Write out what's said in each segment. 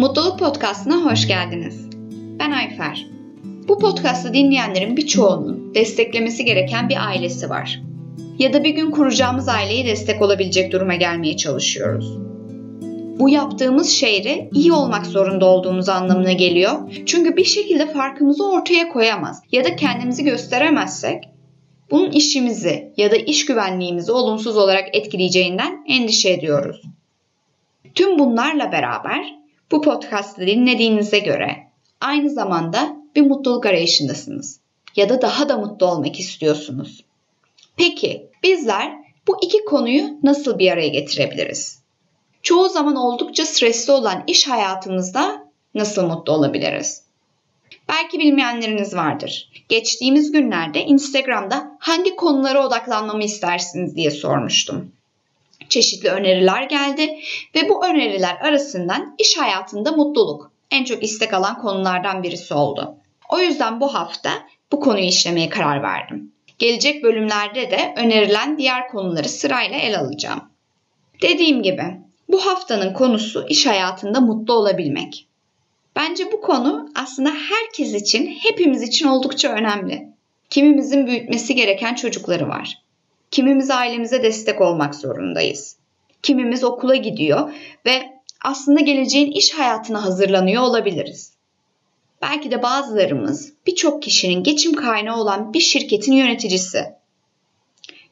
Mutluluk Podcast'ına hoş geldiniz. Ben Ayfer. Bu podcast'ı dinleyenlerin birçoğunun desteklemesi gereken bir ailesi var. Ya da bir gün kuracağımız aileye destek olabilecek duruma gelmeye çalışıyoruz. Bu yaptığımız şeyde iyi olmak zorunda olduğumuz anlamına geliyor. Çünkü bir şekilde farkımızı ortaya koyamaz ya da kendimizi gösteremezsek bunun işimizi ya da iş güvenliğimizi olumsuz olarak etkileyeceğinden endişe ediyoruz. Tüm bunlarla beraber bu podcast'ı dinlediğinize göre aynı zamanda bir mutluluk arayışındasınız ya da daha da mutlu olmak istiyorsunuz. Peki bizler bu iki konuyu nasıl bir araya getirebiliriz? Çoğu zaman oldukça stresli olan iş hayatımızda nasıl mutlu olabiliriz? Belki bilmeyenleriniz vardır. Geçtiğimiz günlerde Instagram'da hangi konulara odaklanmamı istersiniz diye sormuştum çeşitli öneriler geldi ve bu öneriler arasından iş hayatında mutluluk en çok istek alan konulardan birisi oldu. O yüzden bu hafta bu konuyu işlemeye karar verdim. Gelecek bölümlerde de önerilen diğer konuları sırayla ele alacağım. Dediğim gibi bu haftanın konusu iş hayatında mutlu olabilmek. Bence bu konu aslında herkes için, hepimiz için oldukça önemli. Kimimizin büyütmesi gereken çocukları var. Kimimiz ailemize destek olmak zorundayız. Kimimiz okula gidiyor ve aslında geleceğin iş hayatına hazırlanıyor olabiliriz. Belki de bazılarımız birçok kişinin geçim kaynağı olan bir şirketin yöneticisi.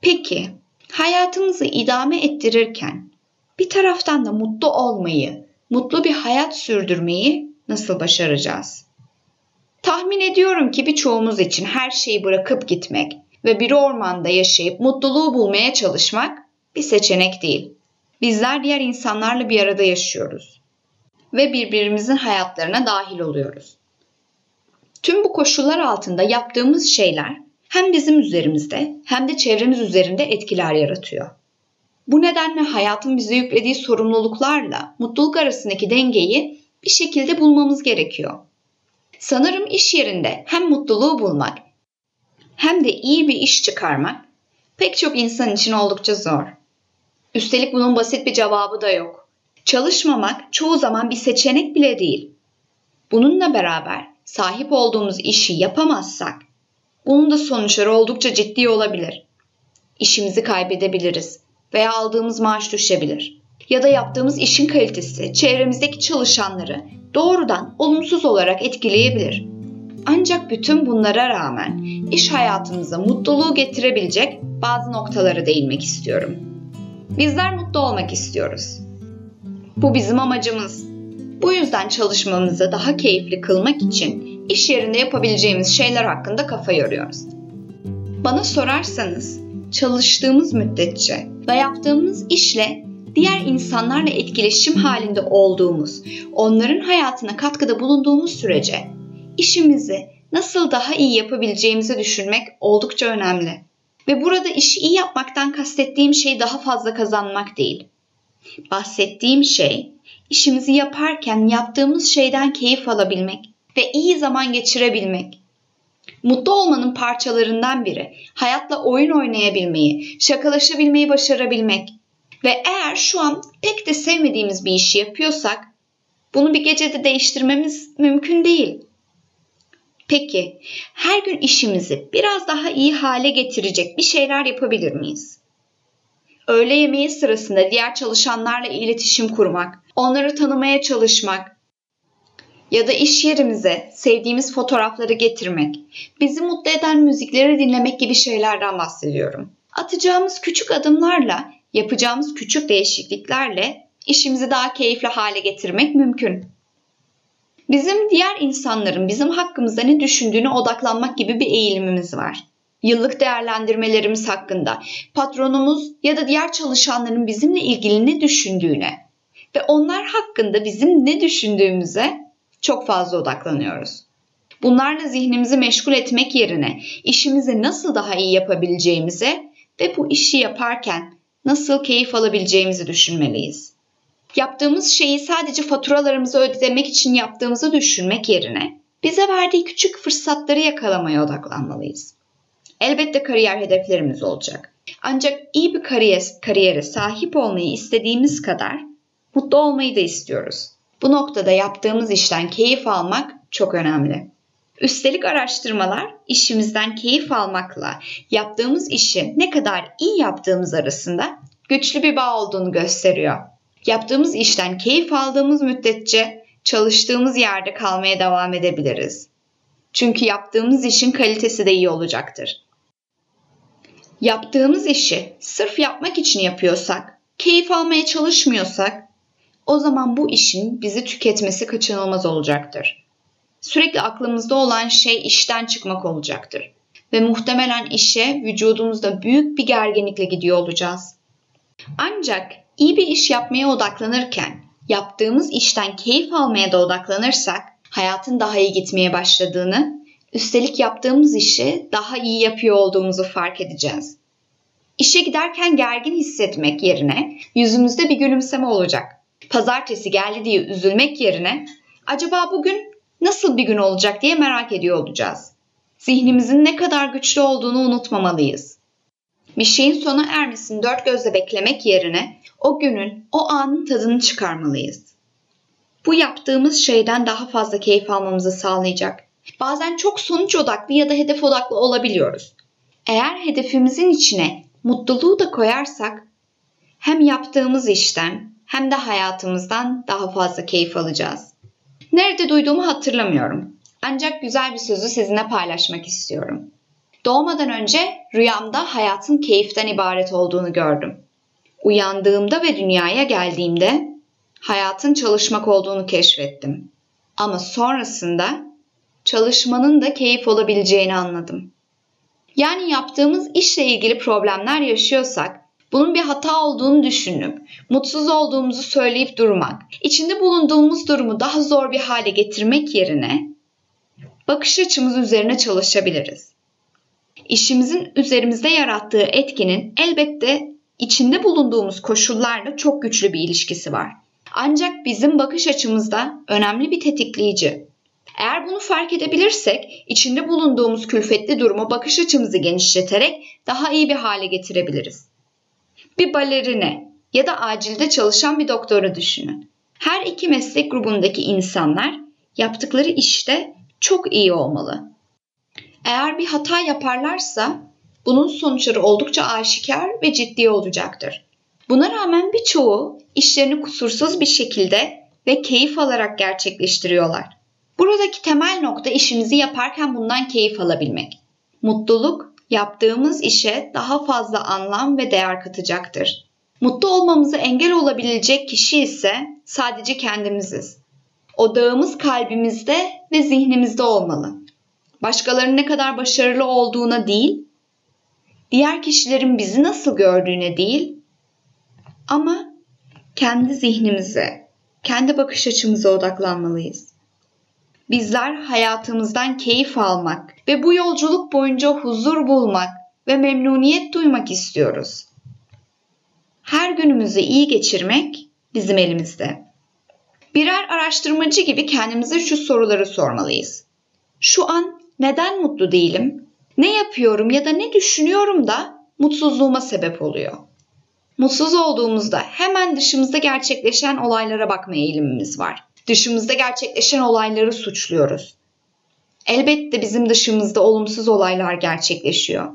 Peki, hayatımızı idame ettirirken bir taraftan da mutlu olmayı, mutlu bir hayat sürdürmeyi nasıl başaracağız? Tahmin ediyorum ki birçoğumuz için her şeyi bırakıp gitmek, ve bir ormanda yaşayıp mutluluğu bulmaya çalışmak bir seçenek değil. Bizler diğer insanlarla bir arada yaşıyoruz ve birbirimizin hayatlarına dahil oluyoruz. Tüm bu koşullar altında yaptığımız şeyler hem bizim üzerimizde hem de çevremiz üzerinde etkiler yaratıyor. Bu nedenle hayatın bize yüklediği sorumluluklarla mutluluk arasındaki dengeyi bir şekilde bulmamız gerekiyor. Sanırım iş yerinde hem mutluluğu bulmak hem de iyi bir iş çıkarmak pek çok insan için oldukça zor. Üstelik bunun basit bir cevabı da yok. Çalışmamak çoğu zaman bir seçenek bile değil. Bununla beraber sahip olduğumuz işi yapamazsak bunun da sonuçları oldukça ciddi olabilir. İşimizi kaybedebiliriz veya aldığımız maaş düşebilir. Ya da yaptığımız işin kalitesi çevremizdeki çalışanları doğrudan olumsuz olarak etkileyebilir. Ancak bütün bunlara rağmen iş hayatımıza mutluluğu getirebilecek bazı noktalara değinmek istiyorum. Bizler mutlu olmak istiyoruz. Bu bizim amacımız. Bu yüzden çalışmamızı daha keyifli kılmak için iş yerinde yapabileceğimiz şeyler hakkında kafa yoruyoruz. Bana sorarsanız çalıştığımız müddetçe ve yaptığımız işle diğer insanlarla etkileşim halinde olduğumuz, onların hayatına katkıda bulunduğumuz sürece işimizi nasıl daha iyi yapabileceğimizi düşünmek oldukça önemli. Ve burada işi iyi yapmaktan kastettiğim şey daha fazla kazanmak değil. Bahsettiğim şey işimizi yaparken yaptığımız şeyden keyif alabilmek ve iyi zaman geçirebilmek. Mutlu olmanın parçalarından biri hayatla oyun oynayabilmeyi, şakalaşabilmeyi başarabilmek. Ve eğer şu an pek de sevmediğimiz bir işi yapıyorsak bunu bir gecede değiştirmemiz mümkün değil. Peki her gün işimizi biraz daha iyi hale getirecek bir şeyler yapabilir miyiz? Öğle yemeği sırasında diğer çalışanlarla iletişim kurmak, onları tanımaya çalışmak ya da iş yerimize sevdiğimiz fotoğrafları getirmek, bizi mutlu eden müzikleri dinlemek gibi şeylerden bahsediyorum. Atacağımız küçük adımlarla, yapacağımız küçük değişikliklerle işimizi daha keyifli hale getirmek mümkün. Bizim diğer insanların bizim hakkımızda ne düşündüğüne odaklanmak gibi bir eğilimimiz var. Yıllık değerlendirmelerimiz hakkında, patronumuz ya da diğer çalışanların bizimle ilgili ne düşündüğüne ve onlar hakkında bizim ne düşündüğümüze çok fazla odaklanıyoruz. Bunlarla zihnimizi meşgul etmek yerine işimizi nasıl daha iyi yapabileceğimize ve bu işi yaparken nasıl keyif alabileceğimizi düşünmeliyiz. Yaptığımız şeyi sadece faturalarımızı ödemek için yaptığımızı düşünmek yerine bize verdiği küçük fırsatları yakalamaya odaklanmalıyız. Elbette kariyer hedeflerimiz olacak. Ancak iyi bir kariyer, kariyere sahip olmayı istediğimiz kadar mutlu olmayı da istiyoruz. Bu noktada yaptığımız işten keyif almak çok önemli. Üstelik araştırmalar işimizden keyif almakla yaptığımız işi ne kadar iyi yaptığımız arasında güçlü bir bağ olduğunu gösteriyor. Yaptığımız işten keyif aldığımız müddetçe çalıştığımız yerde kalmaya devam edebiliriz. Çünkü yaptığımız işin kalitesi de iyi olacaktır. Yaptığımız işi sırf yapmak için yapıyorsak, keyif almaya çalışmıyorsak, o zaman bu işin bizi tüketmesi kaçınılmaz olacaktır. Sürekli aklımızda olan şey işten çıkmak olacaktır ve muhtemelen işe vücudumuzda büyük bir gerginlikle gidiyor olacağız. Ancak iyi bir iş yapmaya odaklanırken yaptığımız işten keyif almaya da odaklanırsak hayatın daha iyi gitmeye başladığını, üstelik yaptığımız işi daha iyi yapıyor olduğumuzu fark edeceğiz. İşe giderken gergin hissetmek yerine yüzümüzde bir gülümseme olacak. Pazartesi geldi diye üzülmek yerine acaba bugün nasıl bir gün olacak diye merak ediyor olacağız. Zihnimizin ne kadar güçlü olduğunu unutmamalıyız. Bir şeyin sona ermesini dört gözle beklemek yerine o günün, o anın tadını çıkarmalıyız. Bu yaptığımız şeyden daha fazla keyif almamızı sağlayacak. Bazen çok sonuç odaklı ya da hedef odaklı olabiliyoruz. Eğer hedefimizin içine mutluluğu da koyarsak hem yaptığımız işten hem de hayatımızdan daha fazla keyif alacağız. Nerede duyduğumu hatırlamıyorum. Ancak güzel bir sözü sizinle paylaşmak istiyorum. Doğmadan önce rüyamda hayatın keyiften ibaret olduğunu gördüm. Uyandığımda ve dünyaya geldiğimde hayatın çalışmak olduğunu keşfettim. Ama sonrasında çalışmanın da keyif olabileceğini anladım. Yani yaptığımız işle ilgili problemler yaşıyorsak bunun bir hata olduğunu düşünüp mutsuz olduğumuzu söyleyip durmak, içinde bulunduğumuz durumu daha zor bir hale getirmek yerine bakış açımız üzerine çalışabiliriz. İşimizin üzerimizde yarattığı etkinin elbette içinde bulunduğumuz koşullarla çok güçlü bir ilişkisi var. Ancak bizim bakış açımızda önemli bir tetikleyici. Eğer bunu fark edebilirsek içinde bulunduğumuz külfetli durumu bakış açımızı genişleterek daha iyi bir hale getirebiliriz. Bir balerine ya da acilde çalışan bir doktoru düşünün. Her iki meslek grubundaki insanlar yaptıkları işte çok iyi olmalı. Eğer bir hata yaparlarsa bunun sonuçları oldukça aşikar ve ciddi olacaktır. Buna rağmen birçoğu işlerini kusursuz bir şekilde ve keyif alarak gerçekleştiriyorlar. Buradaki temel nokta işimizi yaparken bundan keyif alabilmek. Mutluluk yaptığımız işe daha fazla anlam ve değer katacaktır. Mutlu olmamızı engel olabilecek kişi ise sadece kendimiziz. Odağımız kalbimizde ve zihnimizde olmalı. Başkalarının ne kadar başarılı olduğuna değil, diğer kişilerin bizi nasıl gördüğüne değil, ama kendi zihnimize, kendi bakış açımıza odaklanmalıyız. Bizler hayatımızdan keyif almak ve bu yolculuk boyunca huzur bulmak ve memnuniyet duymak istiyoruz. Her günümüzü iyi geçirmek bizim elimizde. Birer araştırmacı gibi kendimize şu soruları sormalıyız. Şu an neden mutlu değilim? Ne yapıyorum ya da ne düşünüyorum da mutsuzluğuma sebep oluyor? Mutsuz olduğumuzda hemen dışımızda gerçekleşen olaylara bakma eğilimimiz var. Dışımızda gerçekleşen olayları suçluyoruz. Elbette bizim dışımızda olumsuz olaylar gerçekleşiyor.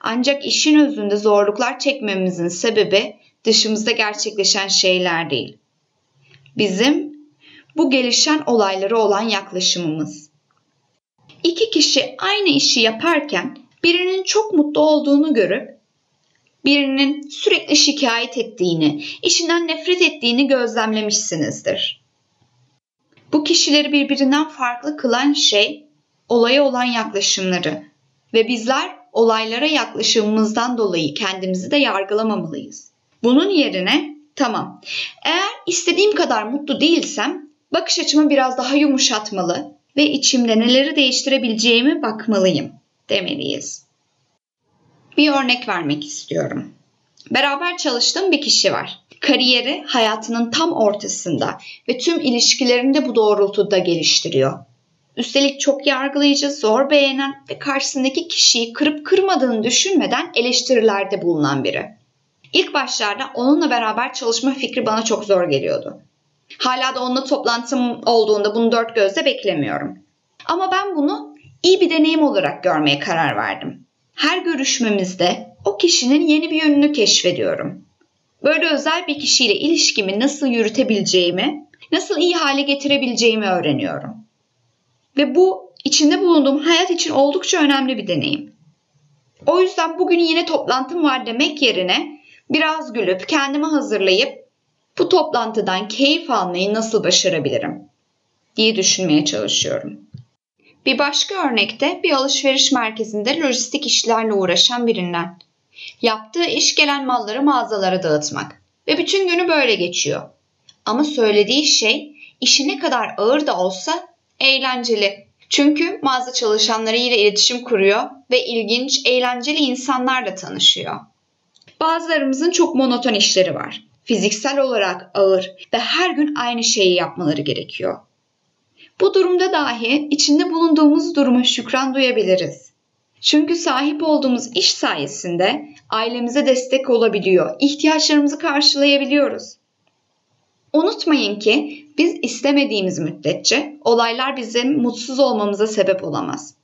Ancak işin özünde zorluklar çekmemizin sebebi dışımızda gerçekleşen şeyler değil. Bizim bu gelişen olaylara olan yaklaşımımız. İki kişi aynı işi yaparken birinin çok mutlu olduğunu görüp birinin sürekli şikayet ettiğini, işinden nefret ettiğini gözlemlemişsinizdir. Bu kişileri birbirinden farklı kılan şey olaya olan yaklaşımları ve bizler olaylara yaklaşımımızdan dolayı kendimizi de yargılamamalıyız. Bunun yerine tamam eğer istediğim kadar mutlu değilsem bakış açımı biraz daha yumuşatmalı ve içimde neleri değiştirebileceğimi bakmalıyım demeliyiz. Bir örnek vermek istiyorum. Beraber çalıştığım bir kişi var. Kariyeri hayatının tam ortasında ve tüm ilişkilerinde bu doğrultuda geliştiriyor. Üstelik çok yargılayıcı, zor beğenen ve karşısındaki kişiyi kırıp kırmadığını düşünmeden eleştirilerde bulunan biri. İlk başlarda onunla beraber çalışma fikri bana çok zor geliyordu. Hala da onunla toplantım olduğunda bunu dört gözle beklemiyorum. Ama ben bunu iyi bir deneyim olarak görmeye karar verdim. Her görüşmemizde o kişinin yeni bir yönünü keşfediyorum. Böyle özel bir kişiyle ilişkimi nasıl yürütebileceğimi, nasıl iyi hale getirebileceğimi öğreniyorum. Ve bu içinde bulunduğum hayat için oldukça önemli bir deneyim. O yüzden bugün yine toplantım var demek yerine biraz gülüp kendimi hazırlayıp bu toplantıdan keyif almayı nasıl başarabilirim diye düşünmeye çalışıyorum. Bir başka örnekte bir alışveriş merkezinde lojistik işlerle uğraşan birinden. Yaptığı iş gelen malları mağazalara dağıtmak ve bütün günü böyle geçiyor. Ama söylediği şey işi ne kadar ağır da olsa eğlenceli. Çünkü mağaza çalışanlarıyla iletişim kuruyor ve ilginç, eğlenceli insanlarla tanışıyor. Bazılarımızın çok monoton işleri var. Fiziksel olarak ağır ve her gün aynı şeyi yapmaları gerekiyor. Bu durumda dahi içinde bulunduğumuz duruma şükran duyabiliriz. Çünkü sahip olduğumuz iş sayesinde ailemize destek olabiliyor, ihtiyaçlarımızı karşılayabiliyoruz. Unutmayın ki biz istemediğimiz müddetçe olaylar bizim mutsuz olmamıza sebep olamaz.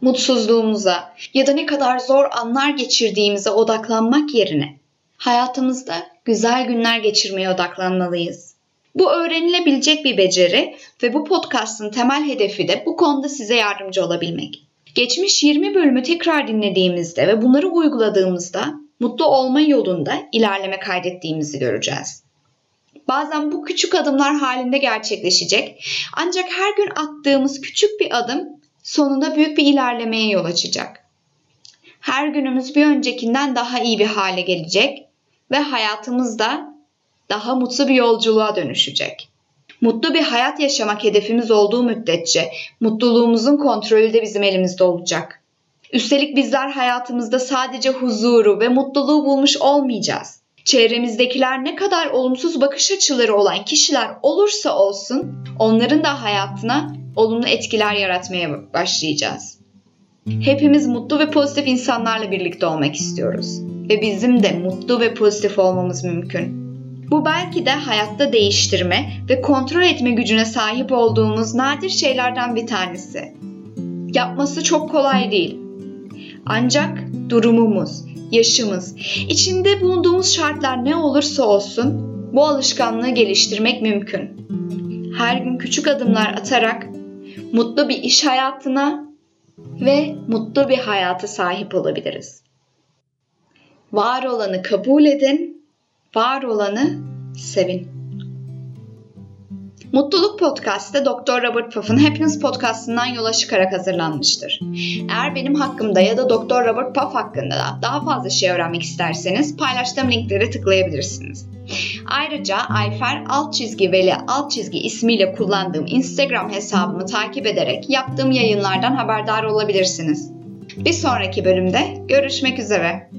Mutsuzluğumuza ya da ne kadar zor anlar geçirdiğimize odaklanmak yerine hayatımızda güzel günler geçirmeye odaklanmalıyız. Bu öğrenilebilecek bir beceri ve bu podcast'ın temel hedefi de bu konuda size yardımcı olabilmek. Geçmiş 20 bölümü tekrar dinlediğimizde ve bunları uyguladığımızda mutlu olma yolunda ilerleme kaydettiğimizi göreceğiz. Bazen bu küçük adımlar halinde gerçekleşecek. Ancak her gün attığımız küçük bir adım sonunda büyük bir ilerlemeye yol açacak. Her günümüz bir öncekinden daha iyi bir hale gelecek ve hayatımızda daha mutlu bir yolculuğa dönüşecek. Mutlu bir hayat yaşamak hedefimiz olduğu müddetçe mutluluğumuzun kontrolü de bizim elimizde olacak. Üstelik bizler hayatımızda sadece huzuru ve mutluluğu bulmuş olmayacağız. Çevremizdekiler ne kadar olumsuz bakış açıları olan kişiler olursa olsun onların da hayatına olumlu etkiler yaratmaya başlayacağız. Hepimiz mutlu ve pozitif insanlarla birlikte olmak istiyoruz ve bizim de mutlu ve pozitif olmamız mümkün. Bu belki de hayatta değiştirme ve kontrol etme gücüne sahip olduğumuz nadir şeylerden bir tanesi. Yapması çok kolay değil. Ancak durumumuz, yaşımız, içinde bulunduğumuz şartlar ne olursa olsun bu alışkanlığı geliştirmek mümkün. Her gün küçük adımlar atarak mutlu bir iş hayatına ve mutlu bir hayata sahip olabiliriz. Var olanı kabul edin, var olanı sevin. Mutluluk Podcast'ı Dr. Robert Puff'ın Happiness Podcast'ından yola çıkarak hazırlanmıştır. Eğer benim hakkımda ya da Dr. Robert Puff hakkında da daha fazla şey öğrenmek isterseniz paylaştığım linklere tıklayabilirsiniz. Ayrıca Ayfer alt çizgi Veli alt çizgi ismiyle kullandığım Instagram hesabımı takip ederek yaptığım yayınlardan haberdar olabilirsiniz. Bir sonraki bölümde görüşmek üzere.